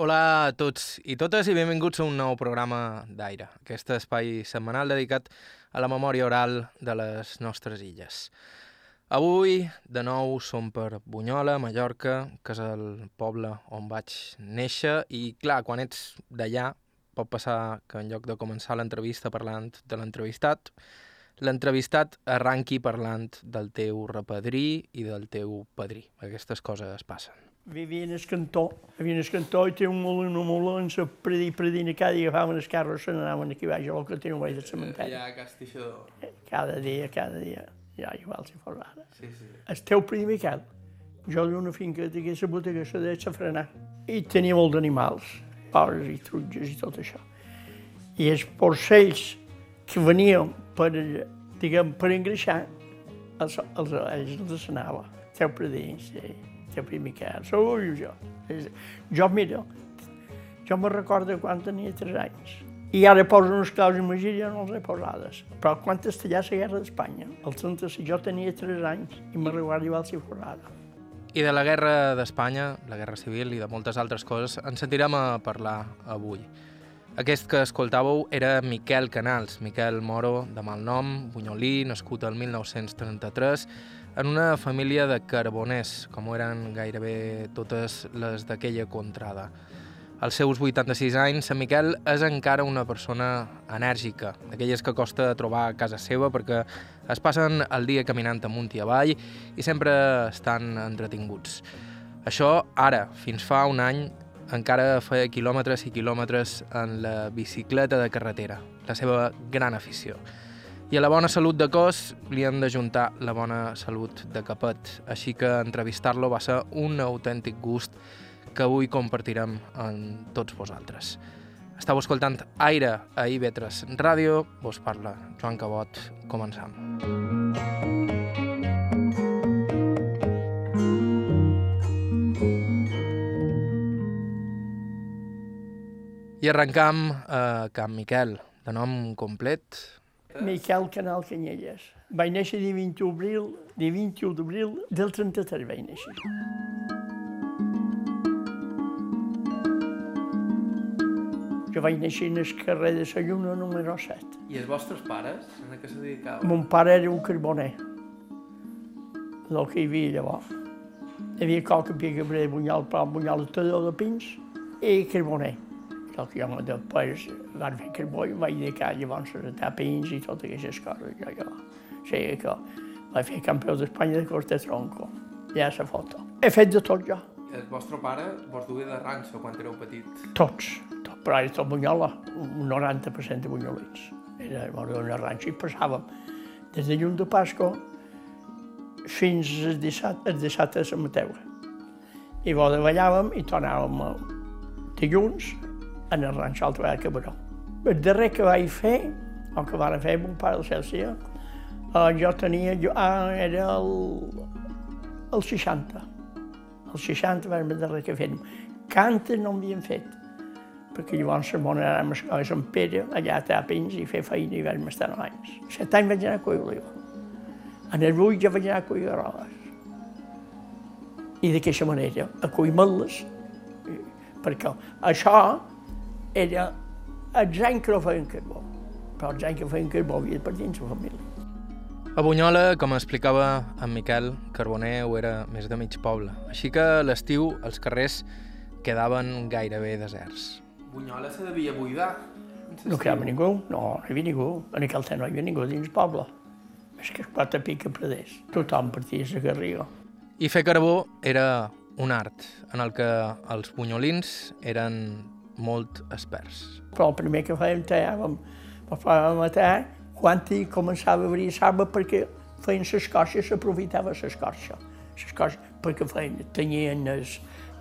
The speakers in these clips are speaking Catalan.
Hola a tots i totes i benvinguts a un nou programa d'Aire, aquest espai setmanal dedicat a la memòria oral de les nostres illes. Avui, de nou, som per Bunyola, Mallorca, que és el poble on vaig néixer, i clar, quan ets d'allà pot passar que en lloc de començar l'entrevista parlant de l'entrevistat, l'entrevistat arranqui parlant del teu repadrí i del teu padrí. Aquestes coses passen vivia en el cantó, vivia en el cantó i té un molí, una molí se predí, predina cada dia agafaven els carros, se n'anaven aquí baix a lo que tenen baix del cementeri. Allà a Castixador. Cada dia, cada dia, ja igual si fos ara. Sí, sí. El teu primer Miquel, jo havia una finca que aquesta botiga se deia Safranar i tenia molt d'animals, porcs i trutges i tot això. I els porcells que venien per, diguem, per engreixar, els, els, els, els anava. Teu predí, sí el primer cas, sou jo. Jo, mira, jo me recordo quan tenia 3 anys. I ara poso uns claus i magia ja no els he posades. Però quan estallà la guerra d'Espanya, el 36, jo tenia 3 anys i me recordo igual si fos ara. I de la guerra d'Espanya, la guerra civil i de moltes altres coses, ens sentirem a parlar avui. Aquest que escoltàveu era Miquel Canals, Miquel Moro, de malnom, bunyolí, nascut el 1933, en una família de carboners, com eren gairebé totes les d'aquella contrada. Als seus 86 anys, Sant Miquel és encara una persona enèrgica, d'aquelles que costa trobar a casa seva perquè es passen el dia caminant amunt i avall i sempre estan entretinguts. Això ara, fins fa un any, encara feia quilòmetres i quilòmetres en la bicicleta de carretera, la seva gran afició. I a la bona salut de cos li hem d'ajuntar la bona salut de capet, així que entrevistar-lo va ser un autèntic gust que avui compartirem amb tots vosaltres. Estau escoltant Aire a IB3 Ràdio, vos parla Joan Cabot, començam. I arrencam a Camp Miquel, de nom complet, Miquel Canal Canyelles. Vaig néixer de 21 d'abril, de 21 d'abril del 33 vaig néixer. Jo vaig néixer en el carrer de la Lluna número 7. I els vostres pares, en què se dedicaven? Mon pare era un carboner, el que hi havia llavors. Hi havia coca, pica, bre, bunyol, però bunyol, tallador de pins i carboner el que jo després van fer carbó i vaig dedicar llavors a tapins i totes aquestes coses. Jo, jo. O sigui que vaig fer campió d'Espanya de cos de tronco. Ja la foto. He fet de tot jo. El vostre pare vos duia de ranxo quan éreu petits? Tots. Tot. Però era tot bunyola, un 90% de bunyolits. Era una ranxo i passàvem des de llum de Pasco fins al 17, el 17 de Sant Mateu. I bo davallàvem i tornàvem dilluns en el ranxo Alto de Cabró. El darrer que vaig fer, o que van fer mon pare del Celsià, eh, jo tenia, jo, ah, era el, el 60. El 60 va ser el darrer que fèiem. Cantes no m'havien fet, perquè llavors la mona anàvem a Sant Pere, allà a Tapins, i fer feina i vam estar nou anys. Set anys vaig anar a cuir oliva. En el 8 ja vaig anar a cuir arròs. I d'aquesta manera, a cuir meles, perquè això era els anys que no feien carbó, però els anys que feien carbó havia per dins la família. A Bunyola, com explicava en Miquel, Carboner ho era més de mig poble, així que a l'estiu els carrers quedaven gairebé deserts. Bunyola se devia buidar. No quedava ningú, no, no hi havia ningú. En aquell temps no hi havia ningú dins el poble. És que es quatre pica predés. Tothom partia a la Garriga. I fer carbó era un art en el que els bunyolins eren molt experts. Però el primer que fèiem tallàvem, fèiem a matar quan hi començava a obrir saba perquè feien l'escorxa, s'aprofitava l'escorxa. L'escorxa, perquè feien, tenien el,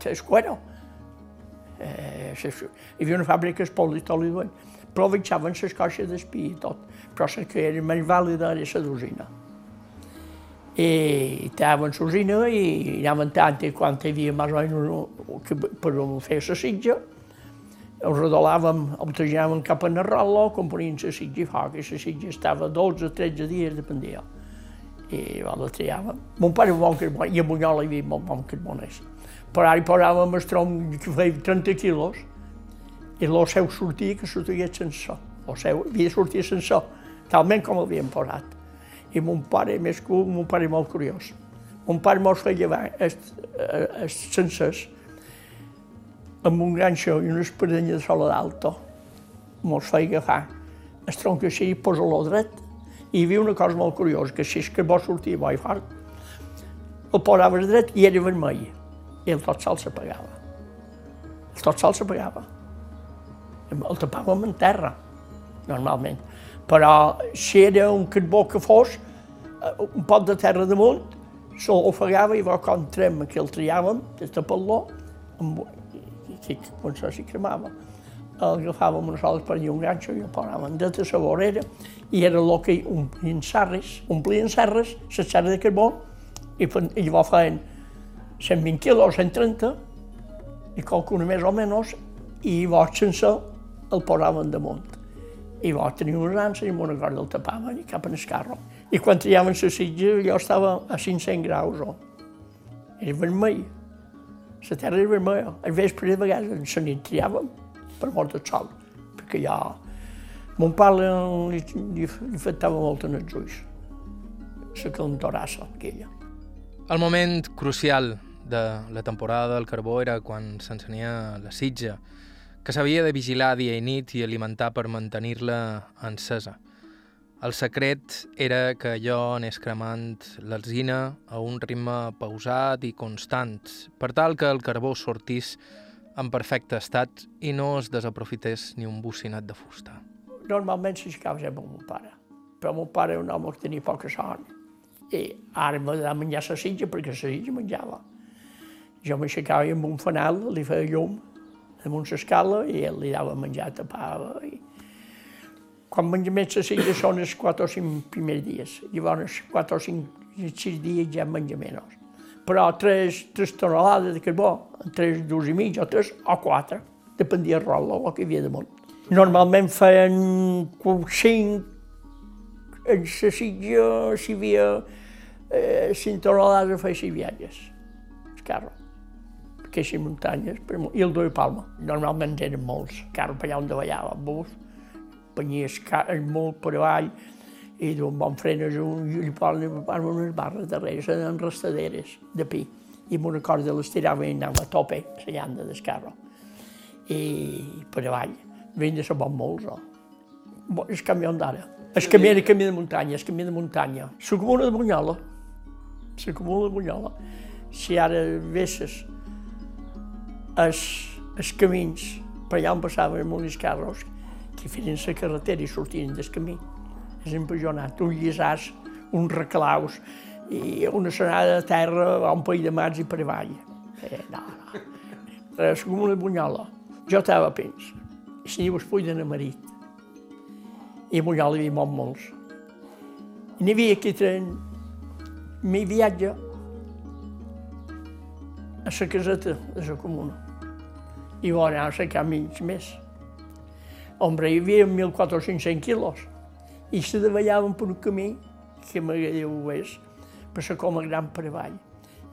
el cuero. Eh, hi havia una fàbrica li duien. Però avançaven l'escorxa d'espí i tot. Però la que era més vàlida era la d'usina. I tallaven l'usina i anaven tant i quan hi havia més o menys per fer la sitja, el rodolàvem, el trajàvem cap a Narrolo, componien la sitja i foc, i la sitja estava 12 o 13 dies, dependia. I va, la trajàvem. Mon pare era bon carbó, i a Bunyola hi havia molt bon carboners. Per ara hi posàvem el tronc que feia 30 quilos i seu sortia que sortia sense. El seu havia de sortir sense, talment com l'havien posat. I mon pare, més que mon pare molt curiós. Mon pare mos feia els, els sencers amb un ganxo i una espadanya de sola d'alto. Mos feia agafar el tronc així i posar-lo dret. I hi havia una cosa molt curiosa, que és que bo sortir bo i fort, el posaves dret i era vermell. I el tot sol s'apagava. El tot sol s'apagava. El tapàvem en terra, normalment. Però si era un carbó que fos, eh, un pot de terra damunt, ofegava i quan trem que el triàvem, des de pal·ló, i quan s'hi cremava, agafàvem una sola per un ganxo i el posàvem de la vorera i era el que omplien serres, omplien serres, les serres de carbó, i, i llavors feien 120 quilos, 130, i qualcuna més o menys, i llavors sense el posaven damunt. I llavors tenia unes anses i amb una corda el tapaven i cap en el carro. I quan triaven la sitja, jo estava a 500 graus. Oh. Era vermell. La terra era vermella. Al vespre, de vegades, se n'hi triàvem per mort del sol, perquè ja... Mon pare li, li, li afectava molt en els ulls, la calentorassa aquella. El moment crucial de la temporada del carbó era quan s'encenia la sitja, que s'havia de vigilar dia i nit i alimentar per mantenir-la encesa. El secret era que allò anés cremant l'alzina a un ritme pausat i constant, per tal que el carbó sortís en perfecte estat i no es desaprofités ni un bocinat de fusta. Normalment s'aixecava sempre amb mon pare, però mon pare era un home que tenia poca son i ara m'ha de menjar la sitja perquè la sitja menjava. Jo m'aixecava amb un fanal, li feia llum damunt l'escala i ell li dava menjar, tapava i quan menja silla són els 4 o 5 primers dies. Llavors, 4 o 5, 6 dies ja menja menys. Però 3, 3 tonelades de carbó, 3 dos i mig o 3 o 4, dependia del rol o que hi havia damunt. Normalment feien 5, en la sitja, si hi havia eh, 5 tonelades, feia 6 viatges, el carro si muntanyes, i el Doi Palma. Normalment eren molts, carro per allà on davallava, bus, companyies molt per avall, i d'un bon frenes un, i li posen unes barres darrere, eren restaderes de pi, i amb una corda les tirava i anava a tope, la llanda del carro. I per avall, venien de ser bon molts, oh. El camió d'ara. El camí era camí de muntanya, el camí de muntanya. La comuna de Bunyola, la comuna de Bunyola. Si ara vesses els, els camins per allà on passaven molts carros, que feien la carretera i sortien del camí. És empejonat, un lliçàs, uns reclaus i una sonada de terra a un país de mats i per avall. Eh, no, no. Res com una bunyola. Jo estava a Pins, i si dius full de marit. I a Bunyola hi havia molt molts. I n'hi havia que tren mi viatge a la caseta de la comuna. I vol anar a cercar mig més. Hombre, hi havia 1.400 quilos i se davallaven per un camí que m'agradeu és, per ser com a gran per avall.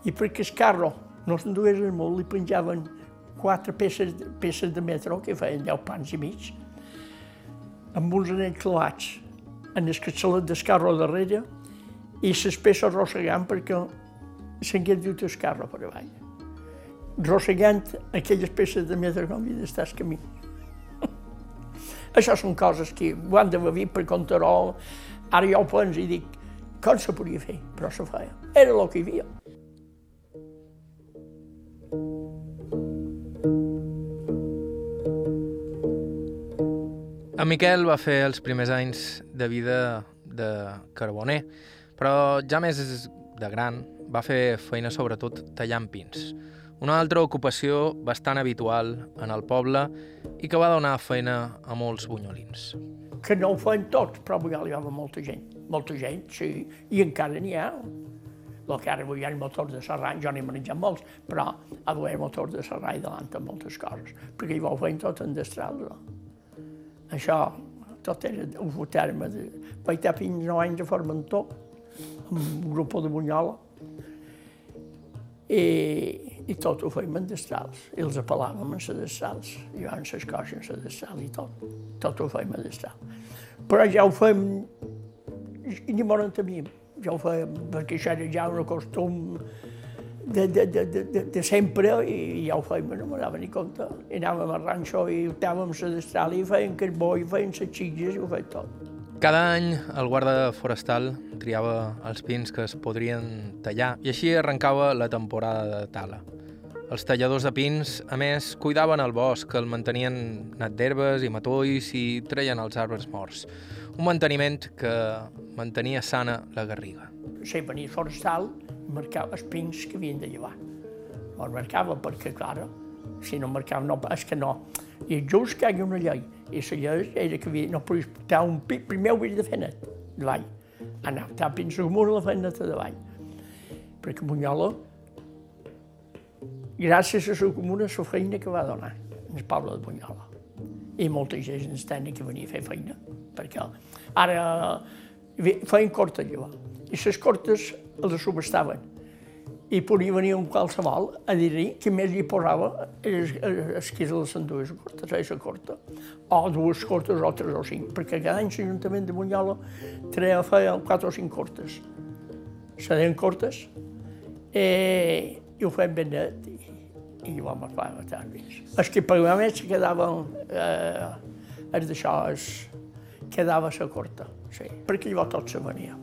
I perquè el carro no s'endugués molt, li penjaven quatre peces, peces de metro, que feien 10 pans i mig, amb uns anells clavats en el catxalet del carro darrere i les peces arrossegant perquè s'hagués dut el carro per avall. Rossegant aquelles peces de metro com havia d'estar al camí. Això són coses que ho han de venir per contar-ho. Ara jo ho penso i dic, com se podia fer? Però se feia. Era el que hi havia. En Miquel va fer els primers anys de vida de carboner, però ja més de gran va fer feina sobretot tallant pins. Una altra ocupació bastant habitual en el poble i que va donar feina a molts bunyolins. Que no ho feien tots, però ja hi havia molta gent. Molta gent, sí, i encara n'hi ha. El que ara avui hi ha motors de serrany, jo n'he manejat molts, però ha d'haver motors de serrany davant de moltes coses, perquè hi vau fent tot en destral. Això, tot era un terme de... Vaig estar fins 9 anys de Formentor, un grup de Bunyola, i, i tot ho fèiem en destrals. I els apel·làvem en les destrals, llevant les coixes en destrals i tot. Tot ho fèiem en destral. Però ja ho fèiem, i ni molt en. Ja ho fèiem, perquè això era ja un costum de, de, de, de, de, de sempre i ja ho fèiem, no me dava ni compte. I anàvem al ranxo i optàvem la destral i feien carbó i feien les xitges i ho feien tot. Cada any el guarda forestal triava els pins que es podrien tallar i així arrencava la temporada de tala. Els talladors de pins, a més, cuidaven el bosc, el mantenien net d'herbes i matolls i treien els arbres morts. Un manteniment que mantenia sana la garriga. Si venia forestal, marcava els pins que havien de llevar. Els marcava perquè, clar, si no marcava, no, és que no. I just que hi ha una llei i la llei era que no podies portar un pic, primer ho havies de fer net, davall. Anar a portar pins amunt a la feina de davall. Perquè Bunyola, gràcies a la comuna, la feina que va donar en el poble de Bunyola. I molta gent ens tenia que venir a fer feina, perquè ara feien cortes llavors. I les cortes les subestaven i podia venir un qualsevol a dir-li que més hi posava els, els que les dues cortes, la corta, o dues cortes o tres o cinc, perquè cada any l'Ajuntament de Bunyola treia, feia quatre o cinc cortes. Se deien cortes i, i ho feien ben net i, i ho vam fer bastant bé. Els que pagaven més quedaven, eh, és d'això, es, quedava la corta, sí, perquè llavors tot se venia.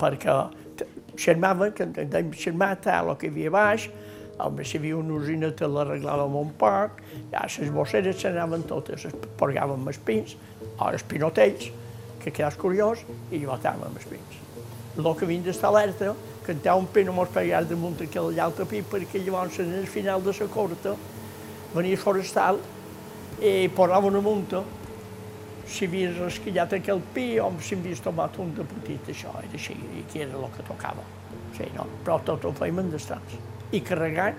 Perquè xermava, que dèiem xermar tal, el que hi havia baix, home, si hi havia una usina te l'arreglàvem un poc, ja les bosseres se n'anaven totes, es porgàvem els pins, o els pinotells, que quedàs curiós, i botàvem els pins. El que havien d'estar alerta, cantar un pin no mos pegar damunt aquell altre pi, perquè llavors en el final de la corta venia forestal i posaven una munta si havies resquillat aquell pi o si havies tomat un de petit, això era així, i que era el que tocava. Sí, no? Però tot ho fèiem en destans. I carregar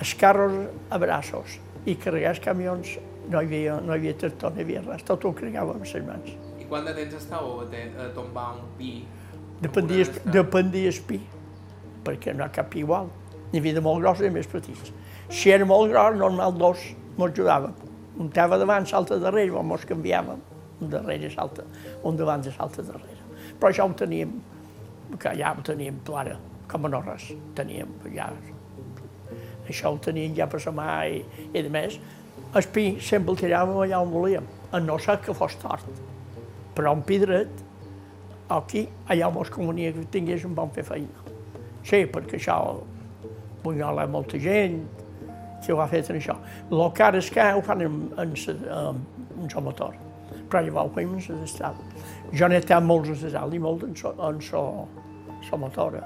els carros a braços i carregar els camions, no hi havia, no hi havia tractor, no hi havia res, tot ho carregàvem amb les mans. I quant de temps estàveu a, a tombar un pi? Dependia, dependia el pi, perquè no hi ha cap pi igual. N'hi havia de molt gros i més petits. Si era molt gros, normal dos m'ajudaven un estava davant, salta darrere, o mos canviàvem, un darrere salta, un davant i salta darrere. Però això ho teníem, que ja ho teníem clara, com a no res, teníem ja... Això ho teníem ja per la mà i, i de més, el pi sempre el tiràvem allà on volíem, a no ser que fos tort. Però un pi dret, aquí, allà es comunia que tingués un bon fer feina. Sí, perquè això, Bunyola molta gent, que ho ha fet en això. El ara és que ho fan en, en, en, en el motor, però llavors ho fem en l'estat. Jo n'he estat molts en l'estat i molt en en so, so motor.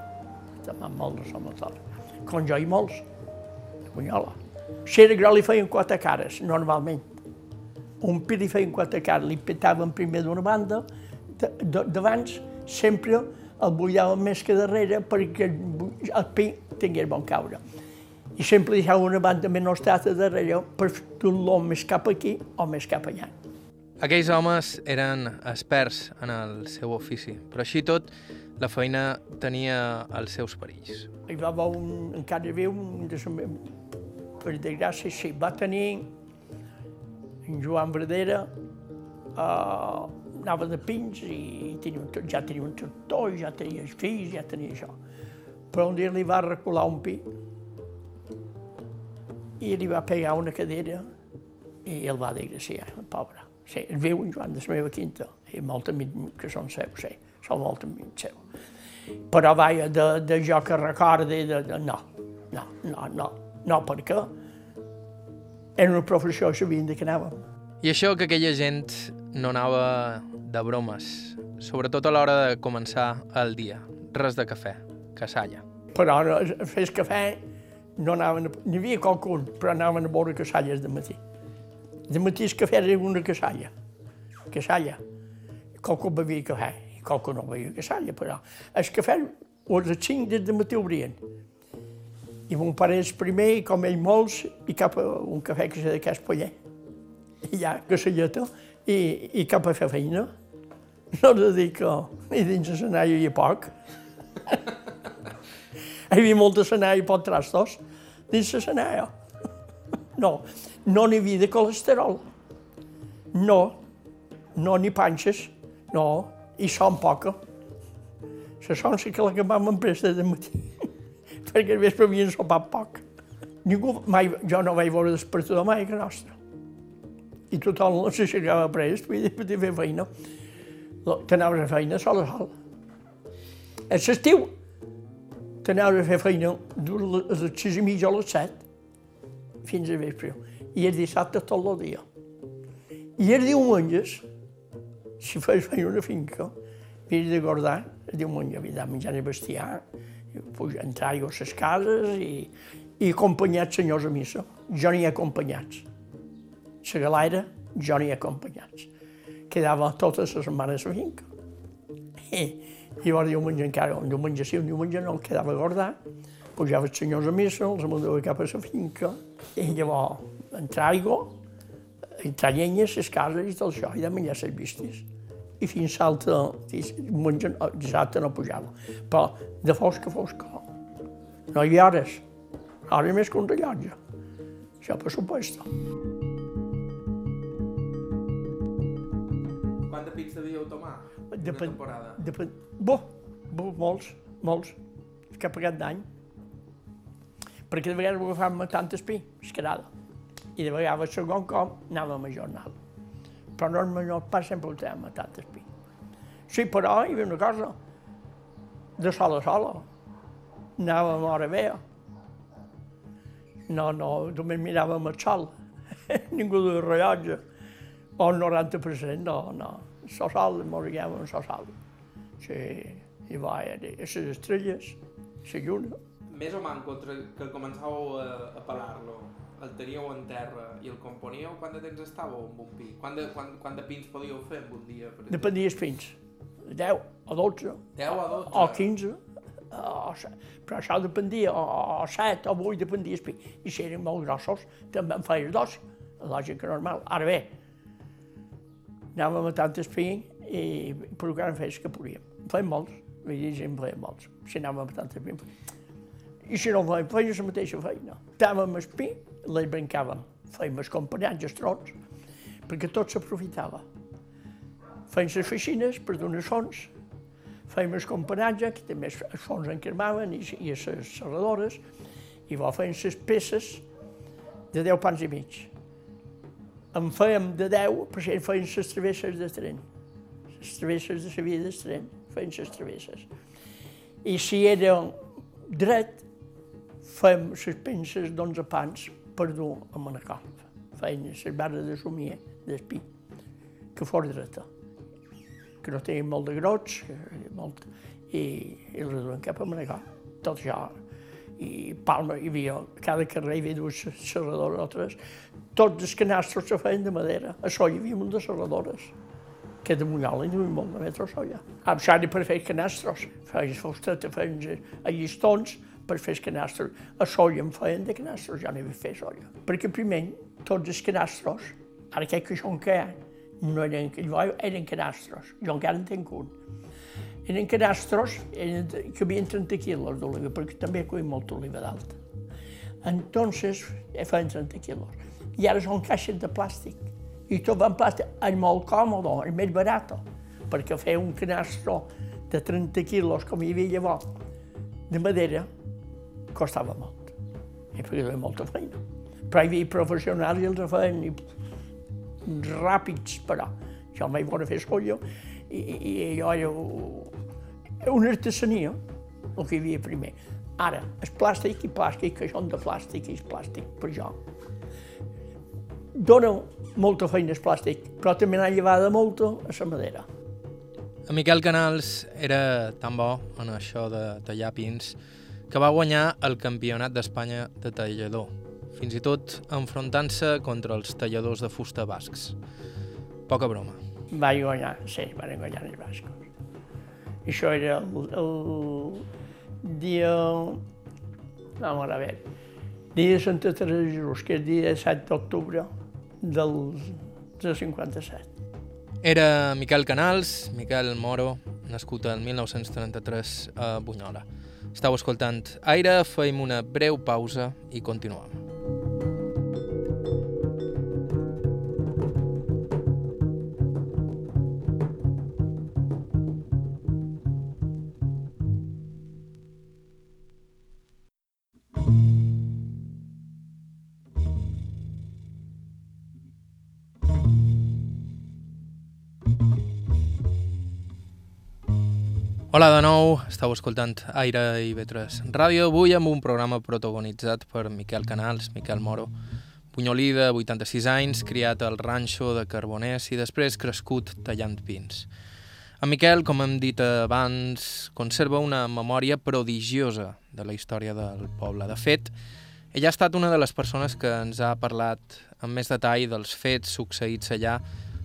També molt en so motor. Com jo i molts, de Bunyola. Si era gros li feien quatre cares, normalment. Un pi li feien quatre cares, li petaven primer d'una banda, d'abans sempre el bullaven més que darrere perquè el pi tingués bon caure i sempre deixava una banda menys tata darrere per dur-lo més cap aquí o més cap allà. Aquells homes eren experts en el seu ofici, però així tot la feina tenia els seus perills. Hi va haver un, encara viu, un de per desgràcia, sí, va tenir en Joan Verdera, uh, anava de pins i tenia un, ja tenia un tractor, ja tenia els fills, ja tenia això. Però un dia li va recular un pi i li va pegar una cadera i el va desgraciar, el pobre. Sí, el veu en Joan de la meva quinta, i molt amics que són seus, sí, són molt amics seus. Però vaja, de, de jo que recorde, de, de, no, no, no, no, no, perquè era una professió que sabien de què anàvem. I això que aquella gent no anava de bromes, sobretot a l'hora de començar el dia. Res de cafè, cassalla. Però fes cafè no anaven, n'hi havia qualcun, però anaven a veure cassalles de matí. De matí el cafè era una cassalla, cassalla. Qualcú bevia cafè, i qualcú no bevia cassalla, però el cafè, o les 5 des de matí obrien. I mon pare és primer, i com ell molts, i cap a un cafè que s'ha de cas poller. I ja, cassalleta, i, i cap a fer feina. No de dir que ni dins l'escenari hi ha poc. Hi havia molta senà i pot dins la senà. No, no n'hi havia de colesterol. No, no ni panxes, no, i son poca. La son sí que la que vam empresa de matí, perquè al vespre havien sopat poc. Ningú, mai, jo no vaig veure despertador mai que nostra. I tothom s'aixecava pres, podia, podia fer feina. T'anaves a feina sol a sol. A l'estiu t'anaves a fer feina a les sis i mitja o les set, fins a vespre. I el dissabte tot el dia. I els diumenges, si fes feina una finca, havia de guardar el diumenge, havia de menjar el bestiar, entrar a les cases i, i acompanyats senyors a missa. Jo n'hi he acompanyats. La galaire, jo n'hi he acompanyats. Quedava totes les setmanes a la finca. llavors diumenge encara, un diumenge sí, un diumenge no, quedava a guardar, pujava els senyors a missa, els mandava cap a la finca, i llavors entrar aigua, entrar llenyes, les cases i tot això, i de menjar les vistes. I fins l'altre, mengen, dissabte no pujava. Però de fosca a fosca. No hi havia hores. Hores més que un rellotge. Això per supuesto. Depen, temporada. depen, bo, bo, molts, molts, cap a aquest d'any. Perquè de vegades ho agafàvem tant espí, escarada. I de vegades, segon cop, anàvem a jornal. Però normalment pas sempre ho tèiem a tant espí. Sí, però hi havia una cosa, de sol a sol. Anàvem a hora vea. No, no, només miràvem el sol. Ningú de rellotge. O el 90%, no, no. So sol, morríem so sol. Sí, i va, a les estrelles, la lluna. Més o menys contra que començàveu a, a pelar-lo, el teníeu en terra i el componíeu, quant de temps estàveu amb un pi? Quant de, quant, quant de pins podíeu fer en un dia? Per? Depenia dels fins. 10 o 12 10 o 12? o 15. O, però això dependia, o, o 7 o 8 dependia del pi. I si eren molt grossos, també en feies dos, lògica normal. Ara bé, anàvem a tant espí i procuràvem fer els que podíem. Feien molts, vull dir, en feien molts. Si anàvem a tant espí. I si no fèiem, feien la mateixa feina. Estàvem a espí, les brincàvem, fèiem els acompanyants, els trons, perquè tot s'aprofitava. Fèiem les feixines per donar sons, fèiem el companatge, que també els fons en cremaven, i, i les serradores, i va fèiem les peces de 10 pans i mig. En fèiem de 10, per això fèiem les travesses de tren. Les travesses de la via del tren, fèiem les travesses. I si era dret, fèiem les penses d'11 pans per dur a Manacor. Feien les barres de somier, d'espí, que fos dreta que no tenien molt de grots, molt, i, i els duen cap a Manacor. Tot això. I Palma, hi havia, a cada carrer hi havia dues serradores o tres. Tots els canastres se feien de madera. A hi havia un de serradores, que de Munyola hi havia molt de metre a Solla. Amb xari per fer canastres. Feien fusteta, feien a llistons per fer els canastres. A Solla en feien de canastres, ja n'hi havia fet a Solla. Perquè primer, tots els canastres, ara que que són que hi ha, no eren, eren canastres, jo encara en tinc un. Eren canastres eren, que havien 30 quilos d'oliva, perquè també cuim molt oliva d'alta. Entonces, feien 30 quilos. I ara són caixes de plàstic. I tot va en plàstic, és molt còmode, és més barat, perquè fer un canastro de 30 quilos, com hi havia llavors, de madera, costava molt. I perquè feia molta feina. Però hi havia professionals i els feien, ràpids, però jo em vaig fer escollo i, i allò era una artesania, el que hi havia primer. Ara, el plàstic i plàstic, que són de plàstic i és plàstic, per jo. Dona molta feina el plàstic, però també n'ha llevada molta a la madera. En Miquel Canals era tan bo en això de tallar pins que va guanyar el campionat d'Espanya de tallador, fins i tot enfrontant-se contra els talladors de fusta bascs. Poca broma. Vaig guanyar, sí, van guanyar els bascos. Això era el, el dia... Vamos a ver. Dia de Santa Teresa de Jesús, que és dia 7 d'octubre del, del 57. Era Miquel Canals, Miquel Moro, nascut el 1933 a Bunyola. Estau escoltant Aire, feim una breu pausa i continuem. Hola de nou, estàu escoltant Aire i Vetres Ràdio, avui amb un programa protagonitzat per Miquel Canals, Miquel Moro, punyolí de 86 anys, criat al ranxo de Carboners i després crescut tallant pins. En Miquel, com hem dit abans, conserva una memòria prodigiosa de la història del poble. De fet, ell ha estat una de les persones que ens ha parlat amb més detall dels fets succeïts allà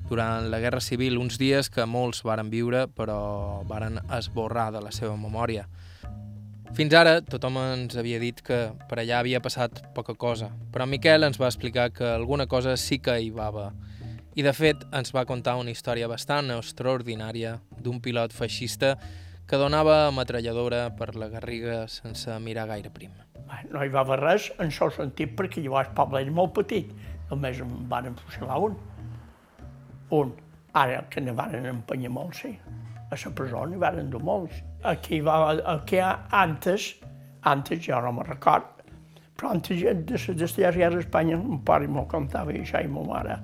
durant la Guerra Civil, uns dies que molts varen viure però varen esborrar de la seva memòria. Fins ara tothom ens havia dit que per allà havia passat poca cosa, però Miquel ens va explicar que alguna cosa sí que hi va haver. I de fet ens va contar una història bastant extraordinària d'un pilot feixista que donava ametralladora per la Garriga sense mirar gaire prim. No hi va haver res en sol sentit perquè llavors el poble era molt petit, només en van fusilar un un. Ara que ne van empenyar molts, sí. A la presó n'hi van endur molts. Aquí, va, aquí antes, antes jo no me record, però antes de, de, de la guerra d'Espanya, mon pare m'ho contava i això i ma mare,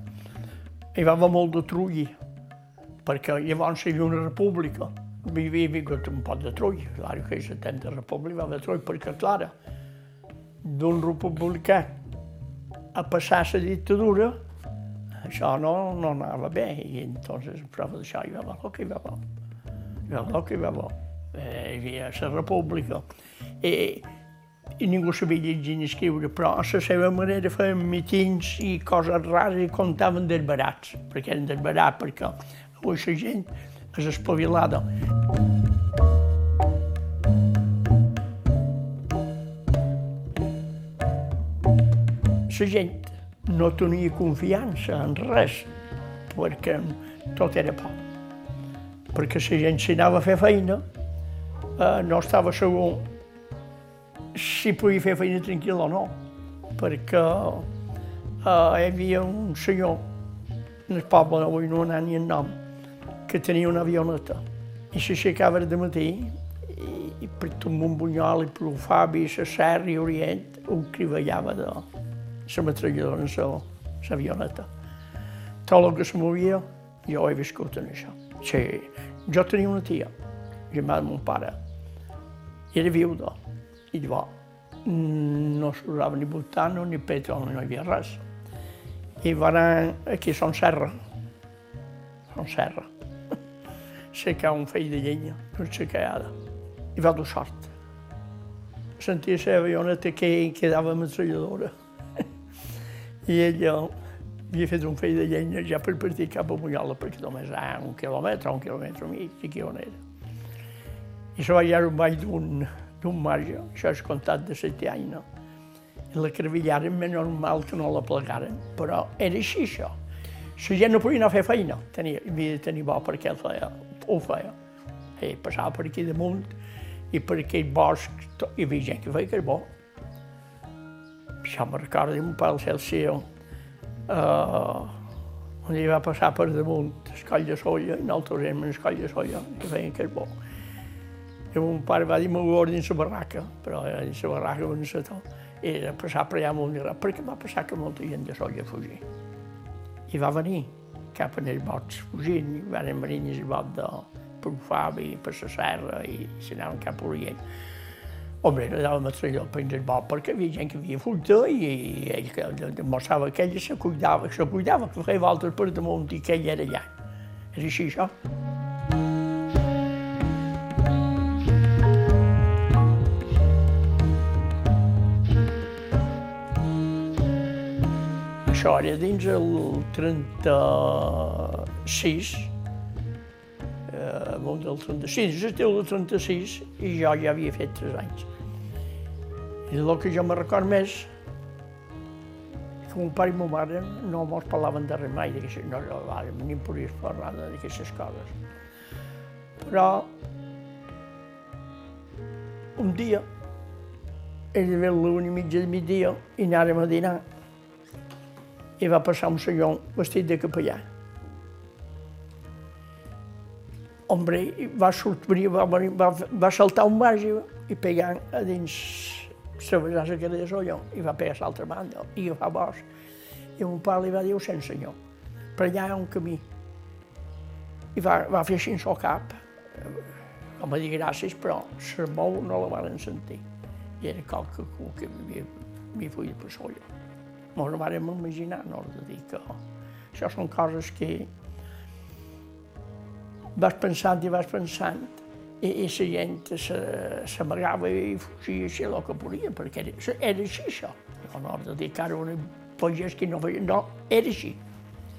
hi va haver molt de trulli, perquè llavors hi havia una república. Hi havia vingut un pot de trull, clar que hi de república va haver trull, perquè, clar, d'un republicà a passar la dictadura, això no, no anava bé, i entonces prova d'això hi va el que hi va haver. Hi va el que hi va haver. Eh, hi havia la república. I, i ningú sabia llegir ni escriure, però a la seva manera feien mitins i coses rares i contaven desbarats, perquè eren desbarats, perquè avui la gent és espavilada. La gent no tenia confiança en res, perquè tot era por. Perquè la gent si anava a fer feina, eh, no estava segur si podia fer feina tranquil o no, perquè eh, hi havia un senyor en el poble, avui no anant ni en nom, que tenia una avioneta i s'aixecava de matí i, i per tot un bunyol i per Fabi, la Serra i Orient, ho crivellava de, la metralladora en l'avioneta. Tot el que se movia, jo he viscut en això. Sí, jo tenia una tia, germà de mon pare, i era viuda, i llavors no s'usava ni butano ni petrol, no hi havia res. I van aquí a Son Serra, Son Serra, secar un feix de llenya, una secada, i va dur sort. Sentia la avioneta que quedava metralladora i ella havia fet un feix de llenya ja per partir cap a Bunyola, perquè només hi ha un quilòmetre, un quilòmetre i mig, aquí on era. I se va allà un ball d'un marge, això és comptat de set anys, no? I la crevillaren més normal que no la plegaren, però era així, això. La gent no podia anar a fer feina, tenia, havia de tenir bo perquè el feia, ho feia. I passava per aquí damunt i per aquell bosc, hi havia gent que feia carbó, això me recordo un pal Celsiu, uh, on hi va passar per damunt el coll de soia, i nosaltres érem el coll de soia, que feien carbó. I mon pare va dir, m'ho guardi dins la barraca, però era dins la barraca on se tot. I era passar per allà molt mirat, perquè va passar que molta gent de soia fugir. I va venir cap en els bots fugint, i van venir els bots de per Fabi, per la serra, i s'anaven cap a Orient. Home, no dava material per el bo, perquè havia gent que havia fugit i ell que demostrava que ell se cuidava, se cuidava, que feia voltes per damunt i que ell era allà. És així, això? Això era dins el 36, eh, del 36, l'estiu del 36, i jo ja havia fet 3 anys. I el que jo me record més que mon pare i mon mare no mos parlaven de res mai, d'aquestes, no, ara, ni em podies parlar d'aquestes coses. Però un dia, era de l'una i mitja de migdia, i anàrem a dinar. I va passar un senyor vestit de capellà. Hombre, va sortir, va, va, va saltar un marge i pegant a dins besassa que deia jo, i va pegar a l'altra banda, i fa bos. I mon pare li va dir, ho sent, senyor, per allà hi ha un camí. I va, va fer així el cap, com a dir gràcies, però la mou no la van sentir. I era qualque que m'hi feia per solla. No ho vàrem imaginar, no de dir que això són coses que vas pensant i vas pensant i, i la gent s'amagava i fugia així el que podia, perquè era, era així això. No, no, de dir que ara una pagès que no feia... No, era així.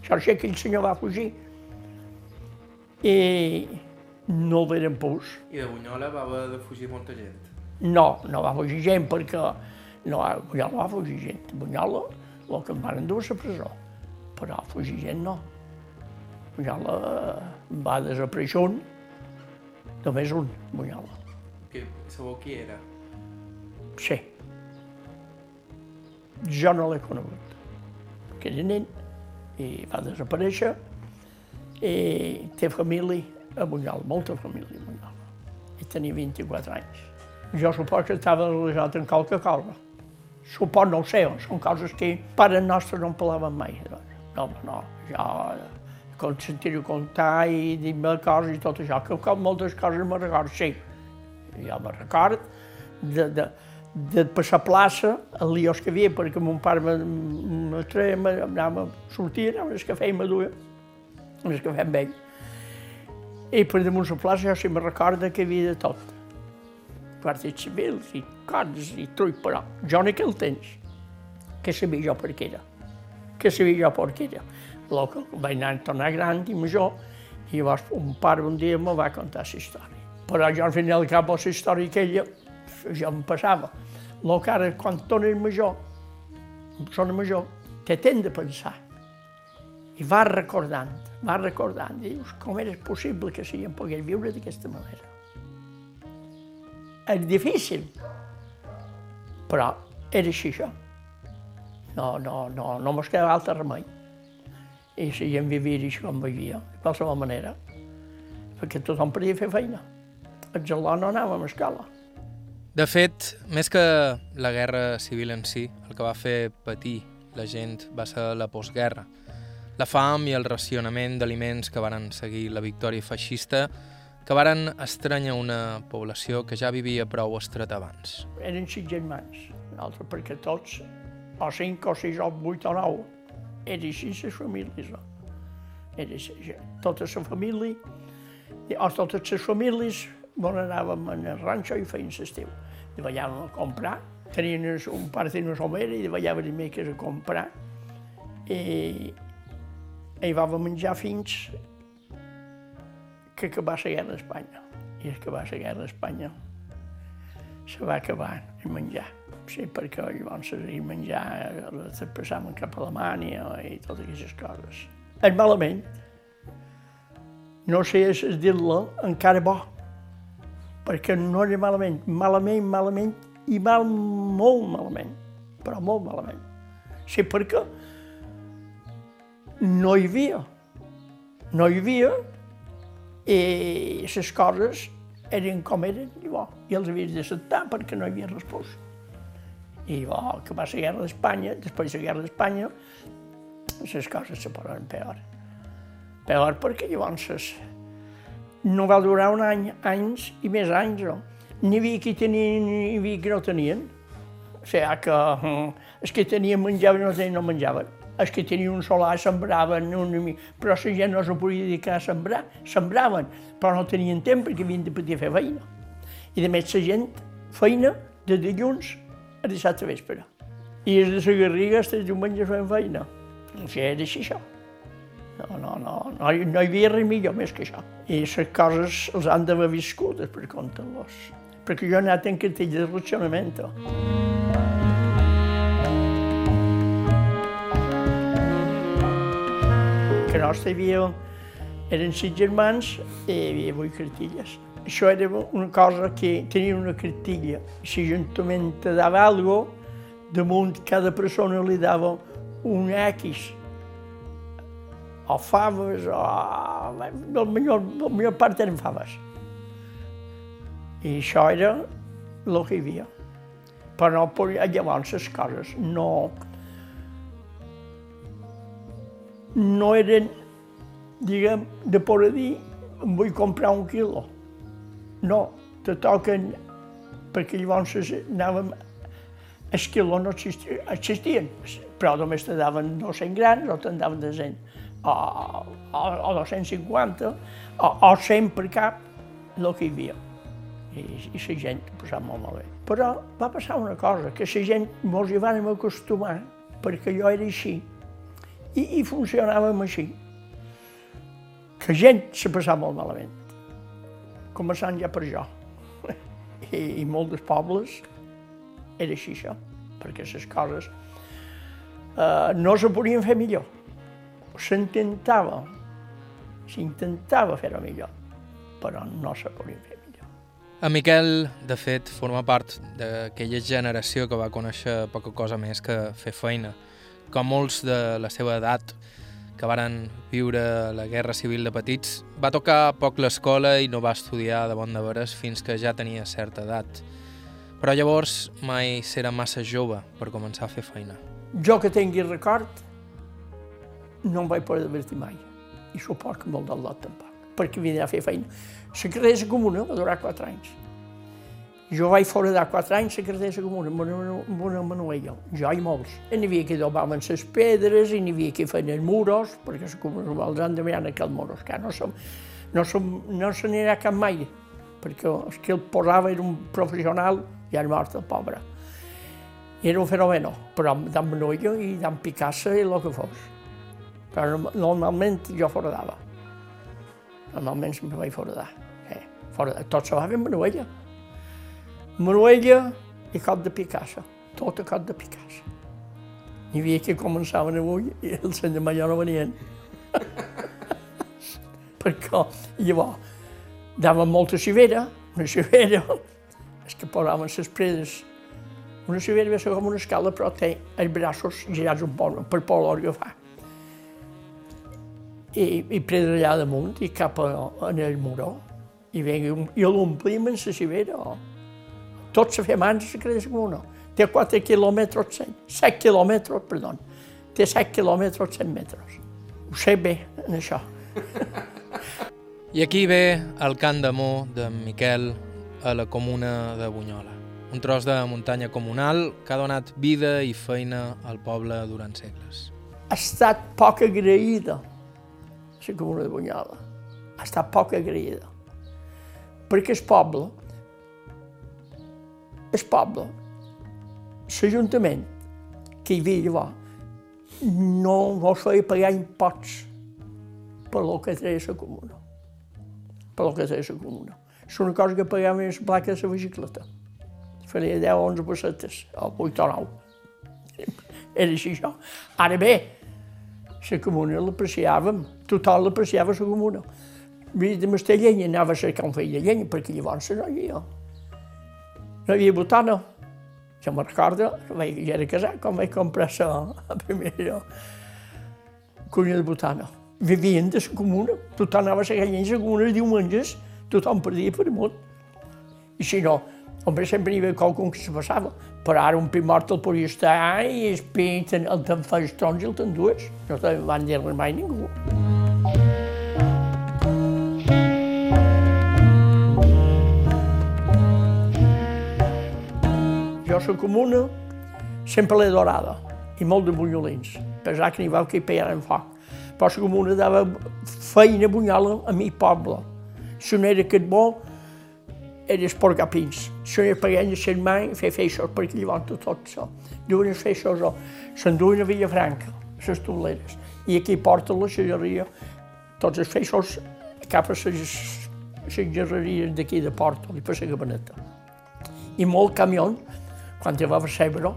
Això és que el senyor va fugir i no el veren pus. I de Bunyola va haver de fugir molta gent? No, no va fugir gent perquè no, a Bunyola va fugir gent. A Bunyola el que em van endur a la presó, però fugir gent no. Bunyola va desaparèixer un, només un, Bunyola. Que sabeu qui era? Sí. Jo no l'he conegut, era nen i va desaparèixer i té família a Bunyola, molta família a Bunyola. I tenia 24 anys. Jo suposo que estava realitzat en qualque cosa. Suport no ho sé, són coses que pares nostres no en parlaven mai. No, no, jo com sentir-ho contar i dir-me coses i tot això, que com moltes coses me recordo, sí. Jo me record de, de, de passar plaça, els lios que havia, perquè mon pare me treia, anava a sortir, anava al cafè i me duia, al cafè amb ell. I per damunt la plaça jo sí me recordo que hi havia de tot. Guàrdies civils i coses i trull, però jo en aquell temps, que sabia jo per què era, que sabia jo per què era anar a tornar gran i major, i llavors un pare un dia me va contar la història. Però jo al final cap a la història aquella, jo em passava. Lo que ara, quan tornes major, persona major, té temps de pensar. I va recordant, va recordant, i dius, com era possible que si em pogués viure d'aquesta manera. És difícil, però era així això. No, no, no, no mos quedava altre remei i la gent vivia així com vivia, de qualsevol manera, perquè tothom podia fer feina. El geló no anava a escala. De fet, més que la guerra civil en si, el que va fer patir la gent va ser la postguerra. La fam i el racionament d'aliments que varen seguir la victòria feixista que varen estranyar una població que ja vivia prou estret abans. Eren sis germans, perquè tots, o cinc o sis o vuit o nou, era així les famílies. No? Era així, tota la família, o totes les famílies, on anàvem el ranxo i feien l'estiu. Davallàvem a comprar, tenien un pare tenia una somera i davallaven les meques a comprar. I, i vam menjar fins que acabà la guerra d'Espanya. I acabar la guerra d'Espanya se va acabar el menjar. Sí, perquè llavors el menjar se passaven cap a Alemanya i totes aquestes coses. És malament. No sé si dir-la encara bo, perquè no era malament. Malament, malament i mal, molt malament, però molt malament. Sí, perquè no hi havia. No hi havia i les coses eren com eren i bo, i els havies d'acceptar perquè no hi havia resposta. I bo, que va la guerra d'Espanya, després de la guerra d'Espanya, les coses se posen peor. Peor perquè llavors no va durar un any, anys i més anys, no? N'hi havia qui tenien, n'hi havia qui no tenien. O sigui que hm, els que tenien menjaven i no tenien no menjaven. Els que tenien un solar sembraven, un, però la gent no se podia dedicar a sembrar, sembraven, però no tenien temps perquè havien de poder fer feina. I de més la gent, feina de dilluns a dissabte vespre. I els de la Garriga els diumenges feien feina. O sigui, era així això. No, no, no, no, no hi havia res millor més que això. I les coses els han d'haver viscut per compte-los. Perquè jo he anat en cartell de racionament. Que nostre hi havia, eren sis germans i hi havia vuit cartilles. Això era una cosa que tenia una cartilla. Si l'Ajuntament te dava cosa, damunt cada persona li dava un X. O faves, o... La millor, la millor part eren faves. I això era el que hi havia. Però llavors les coses no... No eren, diguem, de poder dir, em vull comprar un quilo. No, te toquen, perquè llavors anàvem, els quilos no existien, però només te daven 200 grans o te'n daven de 100, o, o, o 250, o, o 100 per cap, el que hi havia. I, i la gent ho passava molt malbé. Però va passar una cosa, que la gent mos hi vam acostumar, perquè jo era així, i, i funcionàvem així. Que gent se passava molt malament començant ja per jo. I, i molts pobles era així això, perquè les coses eh, no se podien fer millor. S'intentava, s'intentava fer-ho millor, però no se podien fer millor. En Miquel, de fet, forma part d'aquella generació que va conèixer poca cosa més que fer feina. Com molts de la seva edat, que varen viure la Guerra Civil de petits, va tocar poc l'escola i no va estudiar de bon de veres fins que ja tenia certa edat. Però llavors mai s'era massa jove per començar a fer feina. Jo que tingui record, no em vaig poder divertir mai. I suposo que molt del lot tampoc, perquè vindrà a fer feina. La carrera comuna va durar quatre anys. Jo vaig fora de quatre anys secretària comuna amb una, manuella, jo i molts. N'hi havia que dobaven les pedres, i n'hi havia que feien els muros, perquè la comuna han de mirar aquells muros, que no, som, no, som, no se n'anirà cap mai, perquè el que el posava era un professional i era mort el pobre. Era un fenomen, però d'en manuella i d'en Picasso i el que fos. Però normalment jo foradava. Normalment sempre vaig foradar. Eh, fora, tot se va fer amb manuella. Manuella i cop de Picasso, tot a cop de Picasso. Hi havia que començaven avui i el senyor major no venien. Perquè llavors daven molta civera, una civera, és que posaven les predes. Una civera va ser com una escala, però té els braços girats un poc per poder agafar. I, i preda allà damunt i cap a, en el muró. I, i l'omplim en la civera. Oh tot se fa mans se creix com uno. Té 4 quilòmetres, 7 quilòmetres, perdó. Té 7 quilòmetres, 100 metres. Ho sé bé, en això. I aquí ve el Camp d'Amor de Miquel a la comuna de Bunyola. Un tros de muntanya comunal que ha donat vida i feina al poble durant segles. Ha estat poc agraïda, la comuna de Bunyola. Ha estat poc agraïda. Perquè el poble el poble, l'Ajuntament, que hi havia llavors, no mos feia pagar imposts per lo que treia la comuna. Per lo que treia la comuna. És una cosa que pagaven la placa de la bicicleta. Faria 10 o 11 pessetes, o 8 o 9. Era així això. Ara bé, la comuna l'apreciàvem, tothom l'apreciava la comuna. Vull dir, de llenya anava a cercar un fill de llenya, perquè llavors no hi havia no hi havia botana. Jo me'n recordo, vaig, ja era casat, quan vaig comprar la primera cuina de botana. Vivien de la comuna, tothom anava a la gallina la comuna els diumenges, tothom perdia per amunt. I si no, home, sempre hi havia qualcun que se passava. Però ara un pi mort el podia estar i el pi el te'n fa els trons i el te'n dues. No te'n van dir mai ningú. Jo la comuna sempre l'he dorada i molt de bunyolins, pesar que n'hi va que hi pegaven foc. Però la comuna dava feina bunyola a mi poble. Si no era aquest bo, era els porcapins. Si no era paguent de ser mai, fer feixos, perquè llavors tot, això. Duen els feixos, s'enduen a Villafranca, les tobleres. I aquí porten la xerreria, tots els feixos cap a les, gerreries d'aquí de Porto i per la Gabaneta. I molt camions quan va a Sebro,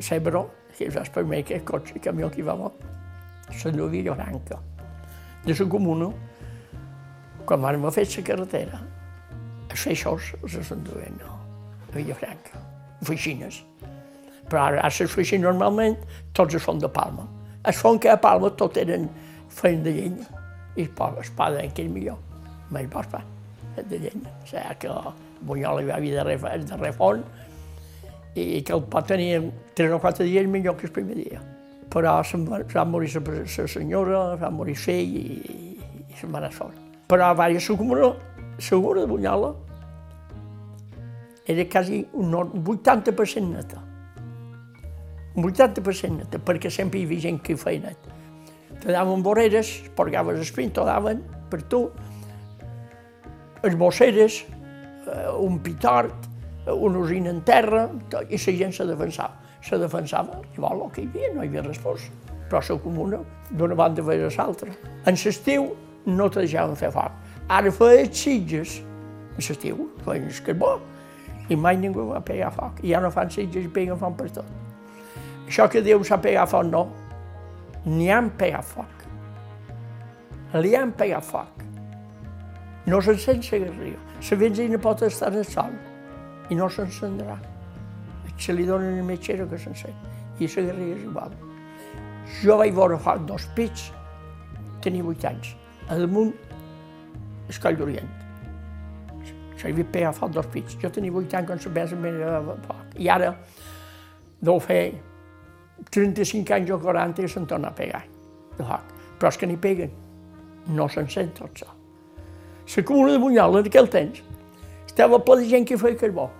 Sebro, que és el primer que cotxe, camió que va a Sant Lluís Lloranca. De la comuna quan vam fer la carretera, els feixos els enduien no, a Villafranca, oficines. Però ara, a les oficines normalment tots són de Palma. Es fon que a Palma tot eren feien de llenya. I es pa que és millor, mai pas pa de llenya. O sigui que Bunyola hi va haver de, de refon i que el pa tenia tres o quatre dies millor que el primer dia. Però se'n va, morir la senyora, va morir fill i, i se'n va anar fora. Però va la comuna, segura de Bunyola, era quasi un 80% neta. Un 80% neta, perquè sempre hi havia gent que feia net. Te daven voreres, porgaves espint, te daven per tu, els bosseres, eh, un pitort, una usina en terra, i la gent se defensava. Se defensava, igual el que hi havia, no hi havia resposta. Però la comuna, d'una banda a l'altra. En l'estiu no te deixaven fer foc. Ara feia sitges, en l'estiu, feien el carbó, i mai ningú va pegar foc. I ja no fan sitges i peguen foc per tot. Això que Déu s'ha pegat foc, no. N'hi han pegat foc. Li han pegat foc. No s'encén la garriga. La benzina pot estar en el sol i no s'encendrà. Se li dona una metgera que s'encén. I la garriga és igual. Jo vaig veure fa dos pits, tenia vuit anys, a damunt el coll d'Orient. S'hi havia pegat foc dos pits. Jo tenia vuit anys quan la besa m'era foc. I ara deu fer 35 anys o 40 i se'n torna a pegar de foc. Però és que n'hi peguen, no s'encén tot sol. La comuna de Bunyola en aquell temps estava de gent que feia carbó,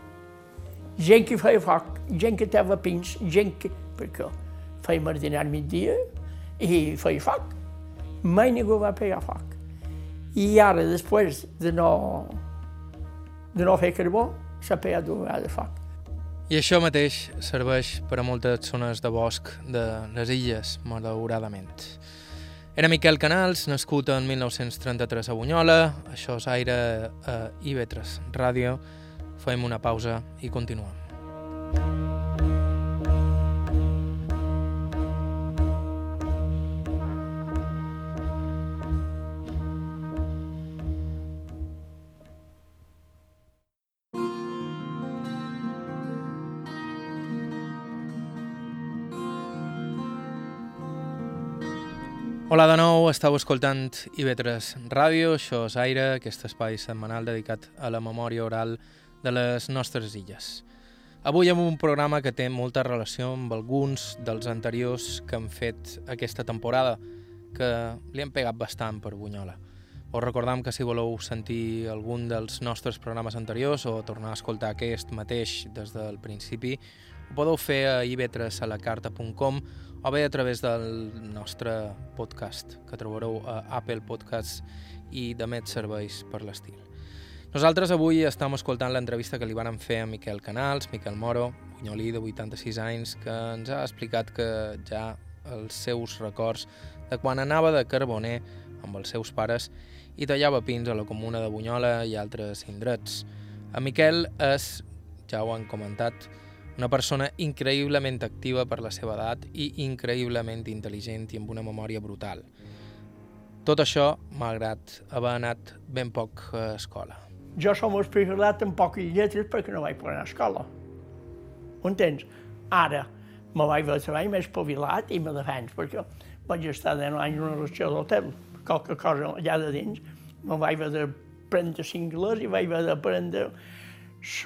gent que feia foc, gent que tava pins, gent que... perquè feia mardinar migdia i feia foc. Mai ningú va pegar foc. I ara, després de no, de no fer carbó, s'ha pegat dues vegades foc. I això mateix serveix per a moltes zones de bosc de les illes, malauradament. Era Miquel Canals, nascut en 1933 a Bunyola. Això és aire a IB3 Ràdio. Fem una pausa i continuem. Hola de nou, estàu escoltant IB3 Ràdio, això és Aire, aquest espai setmanal dedicat a la memòria oral de les nostres illes. Avui amb un programa que té molta relació amb alguns dels anteriors que han fet aquesta temporada, que li han pegat bastant per Bunyola. Us recordam que si voleu sentir algun dels nostres programes anteriors o tornar a escoltar aquest mateix des del principi, ho podeu fer a ib3alacarta.com o bé a través del nostre podcast, que trobareu a Apple Podcasts i de més serveis per l'estil. Nosaltres avui estem escoltant l'entrevista que li van fer a Miquel Canals, Miquel Moro, bunyolí de 86 anys, que ens ha explicat que ja els seus records de quan anava de carboner amb els seus pares i tallava pins a la comuna de Bunyola i altres indrets. A Miquel és, ja ho han comentat, una persona increïblement activa per la seva edat i increïblement intel·ligent i amb una memòria brutal. Tot això, malgrat haver anat ben poc a escola. Jo som espigalat en poques lletres perquè no vaig poder anar a escola. Entens? Ara me vaig veure treball més espavilat i me defens, perquè vaig estar 10 anys en una relació d'hotel, qualque cosa allà de dins, me vaig haver d'aprendre anglès i vaig haver d'aprendre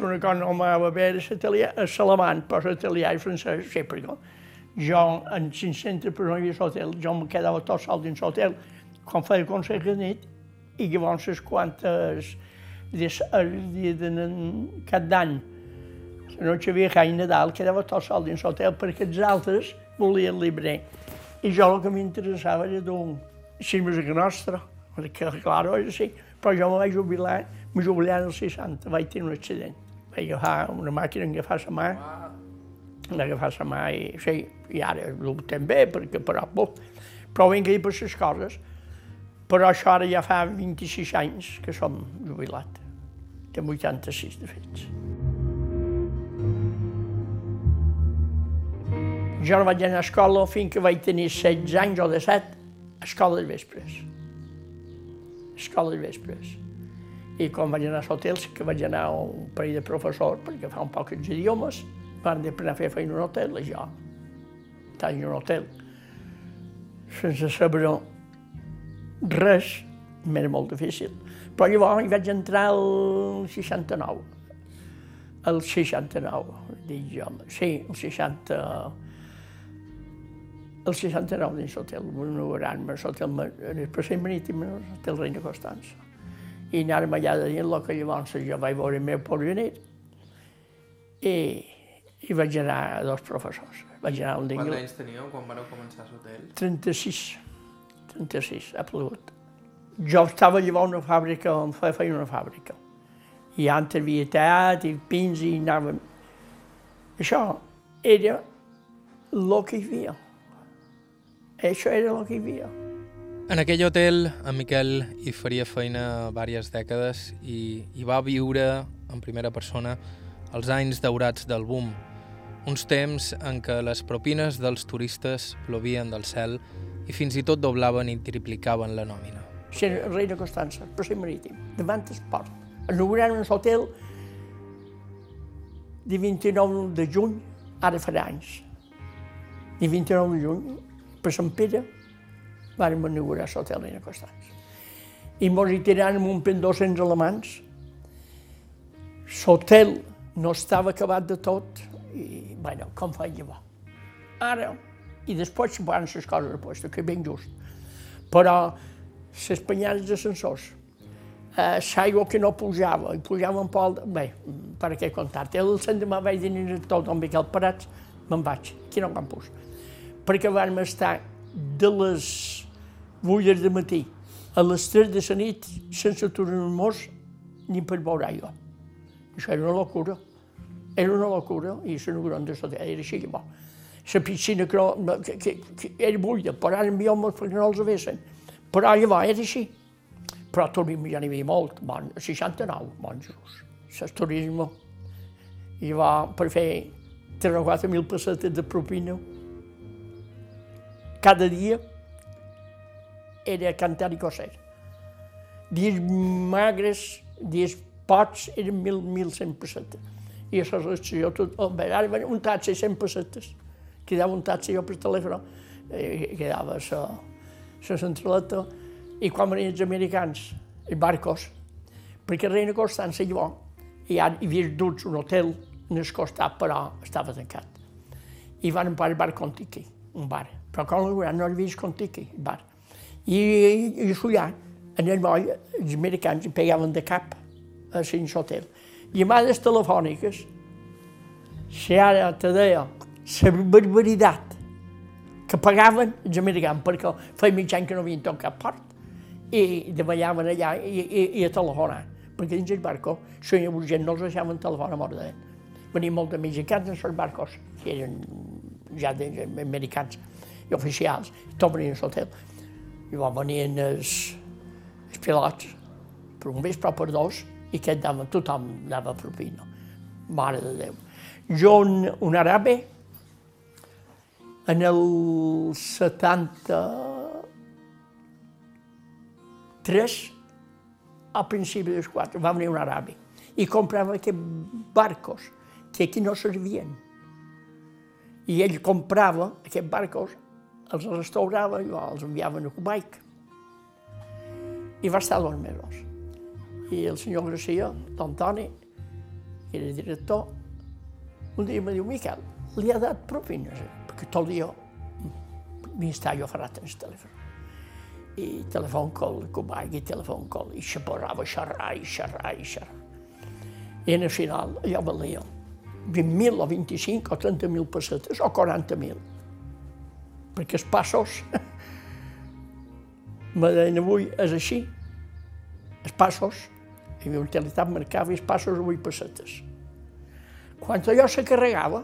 una cosa no m'anava bé a l'alemany, però l'italià i francès, sí, perquè jo en 500 persones a l'hotel, jo em quedava tot sol dins l'hotel quan feia consell de nit i llavors quantes des, el dia de cap d'any, la noche vieja i Nadal, quedava tot sol dins l'hotel perquè els altres volien llibre. I jo el que m'interessava era d'un si música nostra, perquè, clar, és així. Però jo me vaig jubilar me jubilar als 60, vaig tenir un accident. Vaig agafar una màquina en agafar la mà, en agafar la mà i, sí, i ara ho també, perquè però, bo, però vinc dir per les coses. Però això ara ja fa 26 anys que som jubilat. Tinc 86 de fets. Jo no vaig anar a escola fins que vaig tenir 16 anys o 17, a escola de vespres. escola de vespres. I quan vaig anar a l'hotel, que vaig anar un parell de professors, perquè fa un poc els idiomes, van anar a fer feina a un hotel, i jo, en un hotel, sense saber res, m'era molt difícil. Però llavors hi vaig entrar al 69, el 69, dic jo, sí, el 60, el 69 dins l'hotel, un gran, l'hotel, el passeig marítim, l'hotel Reina Constança. I anàrem allà de dins el que llavors jo vaig veure el meu porvenir i, i vaig anar a dos professors. Vaig anar a un Quants anys teníeu quan vareu començar l'hotel? 36. 36, ha plogut. Jo estava llavors a una fàbrica, on feia una fàbrica. I antes havia teat i pins i anàvem... Això era el que hi havia. Això era el que hi havia. En aquell hotel, en Miquel hi faria feina diverses dècades i hi va viure en primera persona els anys daurats del boom, uns temps en què les propines dels turistes plovien del cel i fins i tot doblaven i triplicaven la nòmina. Sí, Reina Constança, per ser marítim, davant el port. Inaugurant un hotel de 29 de juny, ara farà anys. De 29 de juny, per Sant Pere, vam inaugurar l'hotel Reina Constança. I mos hi tiràrem un pen 200 alemans. L'hotel no estava acabat de tot i, bueno, com feia llavors. Ara, i després van les coses a posta, que ben just. Però les penyades d'ascensors, eh, l'aigua que no pujava, i pujava un poc, bé, per què contar El l'endemà vaig dir tot amb Miquel Parats, me'n vaig, aquí no me'n pus. Perquè vam estar de les 8 de matí a les 3 de la nit sense tornar un mos ni per veure aigua. Això era una locura. Era una locura i la gran de l'hotel era així. Bo. La piscina que, no, que, que, que era buida, però ara enviàvem perquè no els avessin. Però llavors era així. Però turisme ja n'hi havia molt, bon, 69 monjos. El turisme. I va per fer 3 o 4 mil pessetes de propina. Cada dia era cantar i coser. Dies magres, dies pots, eren mil, mil cent pessetes. I això és jo tot, bé, ara un taxi 100 pessetes. Quedava un taxi jo per telèfon, eh, quedava la, la centraleta, i quan venien els americans, els barcos, perquè Reina Constança llavors hi, ha, hi havia dut un hotel en el costat, però estava tancat. I van empar el bar Contiqui, un bar. Però com no hi havia Contiqui, el bar. I, i, i en el moll, els americans hi pegaven de cap a l'hotel llamades telefòniques, si ara te deia la barbaritat que pagaven els americans, perquè feia mig any que no havien tocat port, i demallaven allà i, i, i a telefonar, perquè dins el barco, si hi havia gent, no els deixaven telefonar a morda. Venien molts mexicans en els barcos, que eren ja americans i oficials, i tot venien a l'hotel. Llavors venien els, els pilots, per un vespre per dos, i aquest dava, tothom dava propina. Mare de Déu. Jo, un, un arabe, en el 73, al principi dels quatre, va venir un arabe i comprava aquests barcos que aquí no servien. I ell comprava aquests barcos, els restaurava i els enviaven a Kuwait. I va estar dos mesos i el senyor Garcia, l'Antoni, que era director, un dia em diu, Miquel, li ha dat propines, eh? perquè tot el dia m'hi està jo farrat en el telèfon. I telèfon col, coball, i telèfon col, i se posava a xerrar, i xerrar, i xerrar. I en el final allò valia 20.000 o 25 o 30.000 pessetes o 40.000. Perquè els passos, me deien avui, és així, els passos i la utilitat marcava els passos a 8 pessetes. Quan allò se carregava,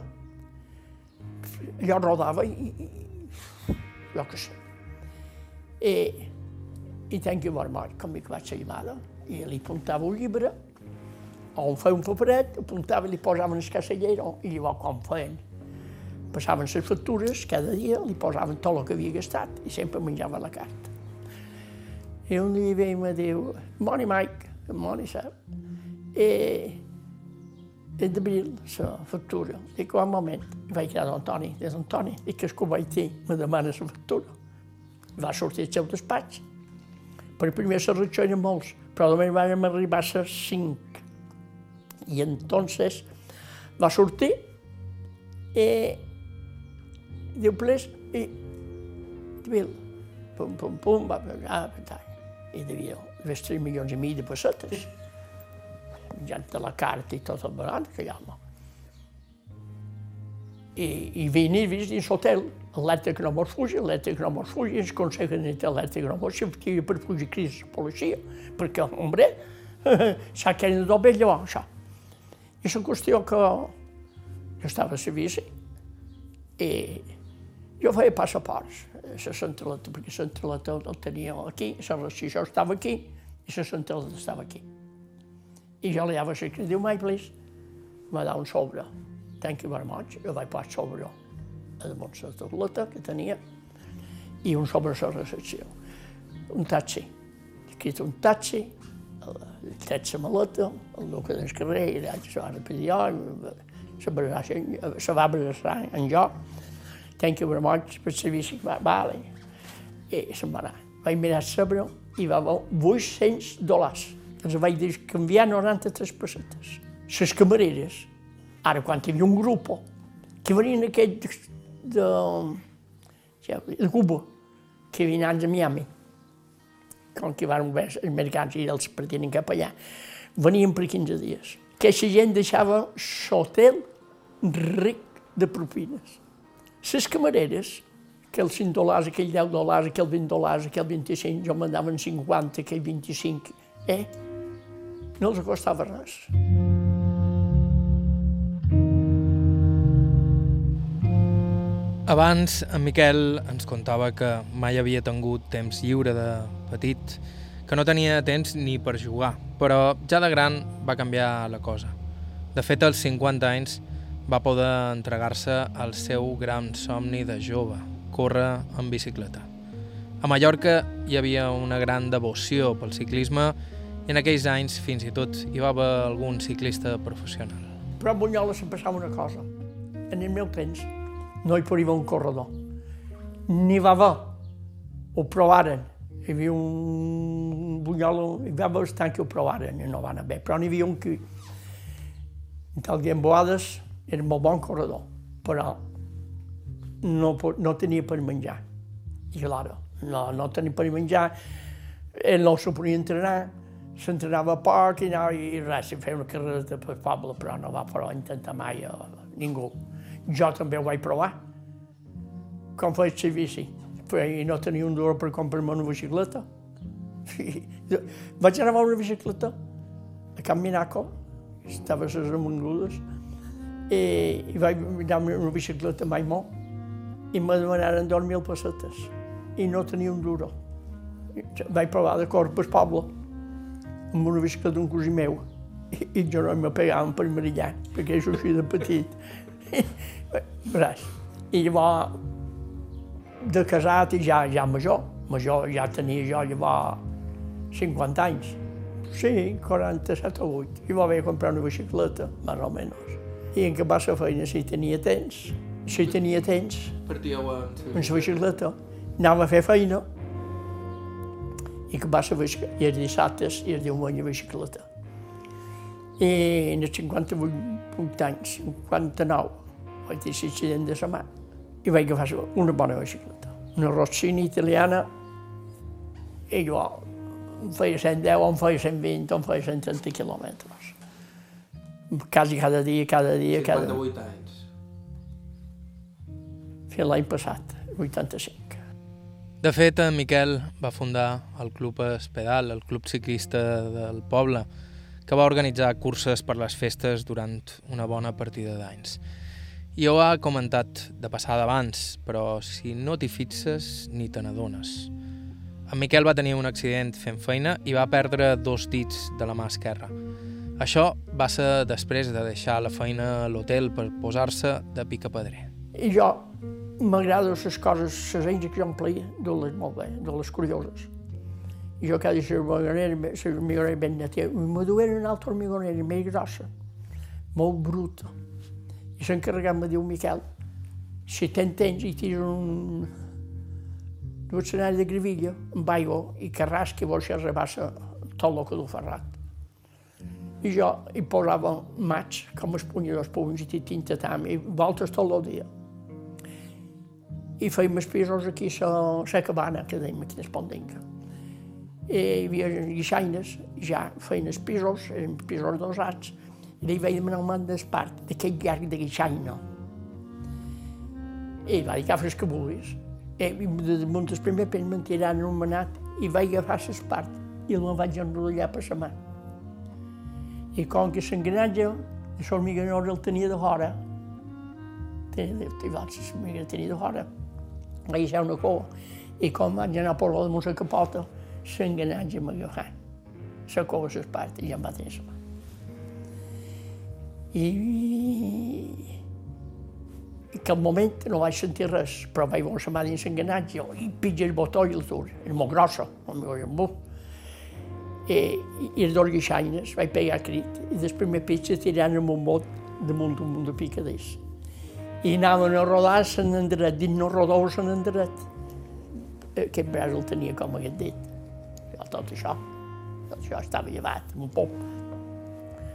allò rodava i, i jo què sé. I, i tenc un armari, com que vaig a llamada, i li apuntava un llibre, on feia un paperet, apuntava i li posaven el casellero, i llavors quan feien, passaven les factures, cada dia li posaven tot el que havia gastat, i sempre menjava la carta. I un dia ve i me diu, Moni Mike, Moni sap, e, e d'abril la factura. Dic, un moment, I vaig quedar d'Antoni, dic, Antoni, dic que és que ho vaig dir, me demana la factura. Va sortir al seu despatx. Per primer reacció eren molts, però només vam arribar a les cinc. I entonces va sortir i diu, ples, i Bill, pum, pum, pum, va pegar, i devia haver 3 milions i mig de pessetes. Gent de la carta i tot el barat que hi ha. I, i i vist dins l'hotel, l'elèctric no mos fugi, l'elèctric no mos fugi, ens aconseguen que l'elèctric no mos fugi per fugir crisi la policia, perquè, hombre, s'ha que de doble llavors, això. I la qüestió que jo estava a servici i jo feia passaports, la centraleta, perquè la centraleta el tenia aquí, la regió estava aquí i la centraleta estava aquí. I jo li havia escrit, diu, my please, m'ha dat un sobre. Thank you very much. Jo vaig posar sobre a damunt la tauleta que tenia i un sobre a la recepció. Un taxi. Escrit un taxi, el tret la maleta, el duc del carrer, i allà se va repetir jo, se va abraçar en jo, thank you very much per servici, va, vale. I se'n va anar. Vaig mirar sobre i va haver 800 dòlars. Els vaig dir canviar 93 pessetes. Les camareres, ara quan hi havia un grup, que venien aquests de, de, de Cuba, que venien a Miami, com que van veure els americans i els partien cap allà, venien per 15 dies. Aquesta gent deixava l'hotel ric de propines. Les camareres, aquells 5 dòlars, aquell 10 dòlars, aquell 20 dòlars, aquell 25, jo mandaven 50, aquell 25, eh? No els costava res. Abans, en Miquel ens contava que mai havia tingut temps lliure de petit, que no tenia temps ni per jugar, però ja de gran va canviar la cosa. De fet, als 50 anys va poder entregar-se al seu gran somni de jove, córrer en bicicleta. A Mallorca hi havia una gran devoció pel ciclisme i en aquells anys fins i tot hi va haver algun ciclista professional. Però a Bunyola se'n passava una cosa. En el meu temps no hi podia un corredor. N'hi va haver, ho provaren. Hi havia un Bunyola, hi va haver bastant que ho provaren i no van bé, però n'hi havia un que tal Boades era un molt bon corredor, però no, no tenia per menjar. I clar, no, no tenia per menjar, ell no se podia entrenar, s'entrenava poc i, no, i res, i feia una carrera per poble, però no va però intentar mai a ningú. Jo també ho vaig provar, com feia el servici, i no tenia un duro per comprar-me una bicicleta. vaig anar a una bicicleta a Can Minaco, estava a les remungudes, i, i vaig mirar una bicicleta mai molt, i me demanaren 2.000 pessetes, i no tenia un duro. Vaig provar de cor pel poble, amb una bicicleta d'un cosí meu, i, i jo no me pegaven per marillar, perquè és així de petit. Res. I llavors, de casat i ja, ja major, major ja tenia jo llavors 50 anys. Sí, 47 o 8. I va haver comprar una bicicleta, més o menys. I en què la feina, si tenia temps, si tenia temps, Partíeu en... en la bicicleta, anava a fer feina, i que va ser i els dissabtes i els diumenge bicicleta. I en els 58 anys, 59, vaig dir l'accident de la mà i vaig agafar una bona bicicleta. Una Rossini italiana i jo feia 110, em feia 120, em feia 130 quilòmetres. Quasi cada dia, cada dia, cada... 58 anys. Fins l'any passat, 85. De fet, en Miquel va fundar el Club Espedal, el club ciclista del poble, que va organitzar curses per les festes durant una bona partida d'anys. I ho ha comentat de passada abans, però si no t'hi fixes ni te n'adones. En Miquel va tenir un accident fent feina i va perdre dos dits de la mà esquerra. Això va ser després de deixar la feina a l'hotel per posar-se de picapedrer. I jo m'agraden les coses, les eines que jo empleia, de les molt bé, de les curioses. I jo cada hormigonera, la hormigonera ben neta, i me duien una altra hormigonera més grossa, molt bruta. I s'encarregat me diu, Miquel, si tens temps i tires un, dues senalles de grevilla amb aigua i que rasqui vols que rebassa tot el que du ferrat. I jo hi posava maig, com es punya dos punys i tinta tam, i voltes tot el dia. I fèiem els pisos aquí a la cabana, que dèiem aquí a. I hi havia guixaines, ja feien els pisos, eren pisos dosats, i li demanar un man d'espart, d'aquell llarg de guixaina. I va dir que fes que vulguis. I de damunt el primer pell me'n tirant un manat i vaig agafar l'espart i el vaig enrotllar per la mà. I com que l'engranatge, la hormigonora el tenia de fora, tenia, tenia de fora, vaig deixar una cova, i com vaig anar a posar damunt la capota, l'engranatge m'agafà. La cova l'espart i ja em va tenir la mà. I, i que al moment no vaig sentir res, però vaig veure la mà dins l'enganatge, i pitja el botó i el dur, era molt grossa, no m'ho veia molt. I, els dos guixaines vaig pegar crit, i després me pitja tirant amb un bot damunt un munt de picaders. I anaven a rodar se'n endret, dins no rodau se'n endret. Aquest braç el tenia com aquest dit. Tot això, tot això estava llevat, un pop.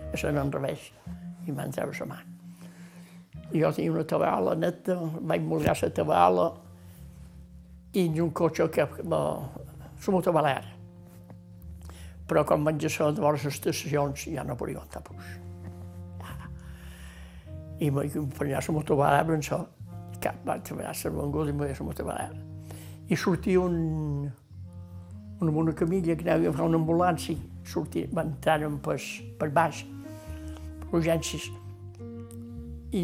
No en revés i van treure la mà. Jo tenia una tavala neta, vaig mulgar la tavala i un cotxe que la, la motobalera. Però quan vaig a de vora les estacions ja no podia aguantar pus. I vaig acompanyar la motobalera per això, cap vaig treballar la venguda i m'ho la motobalera. I sortia un, una, una camilla que anava a fer una ambulància, sortia, van entrar per, per baix, urgències. I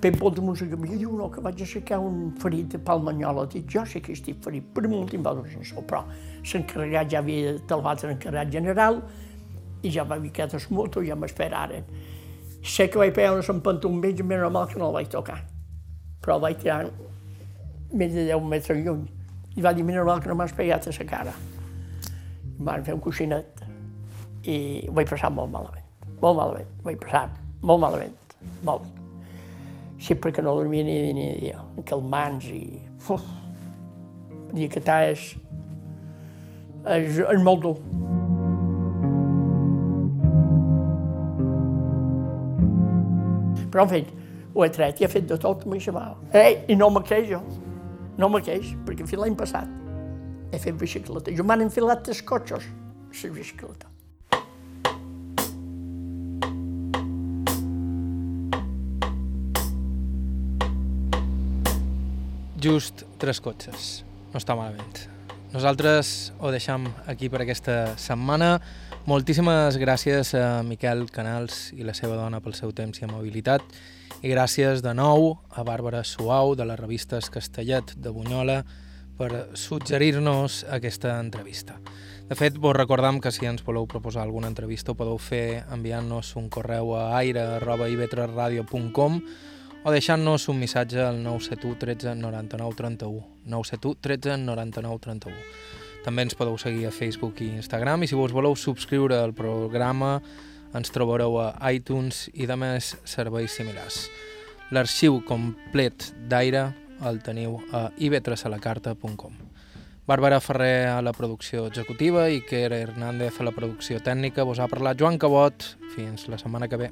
ben pot de música mi diu no, que vaig aixecar un ferit de palmanyola. Dic, jo sé que estic ferit, per molt em va donar sensació, però l'encarregat ja havia televat l'encarregat general i ja m'havia quedat a la moto i ja m'esperaren. Sé que vaig pegar una pantó amb ells, més normal que no el vaig tocar. Però el vaig tirar més de 10 metres lluny. I va dir, més normal que no m'has pegat a la cara. Em van fer un coixinet i ho vaig passar molt malament molt malament, vaig passar molt malament, molt. Sí, perquè no dormia ni, ni dia, calmants i... Uf, dia que és, és, és molt dur. Però, en fi, ho he tret i he fet de tot amb això mal. Ei, i no me queixo, no me queix, perquè fins l'any passat he fet bicicleta. Jo m'han enfilat els cotxes, la bicicleta. Just tres cotxes. No està malament. Nosaltres ho deixam aquí per aquesta setmana. Moltíssimes gràcies a Miquel Canals i la seva dona pel seu temps i amabilitat i gràcies de nou a Bàrbara Suau de les revistes Castellet de Bunyola per suggerir-nos aquesta entrevista. De fet, vos recordam que si ens voleu proposar alguna entrevista ho podeu fer enviant-nos un correu a aire.ivetresradio.com o deixant-nos un missatge al 971 13 99 31. 971 13 99 31. També ens podeu seguir a Facebook i Instagram i si vos voleu subscriure al programa ens trobareu a iTunes i de més serveis similars. L'arxiu complet d'aire el teniu a ivetresalacarta.com. Bàrbara Ferrer a la producció executiva i Quer Hernández a la producció tècnica. Vos ha parlat Joan Cabot. Fins la setmana que ve.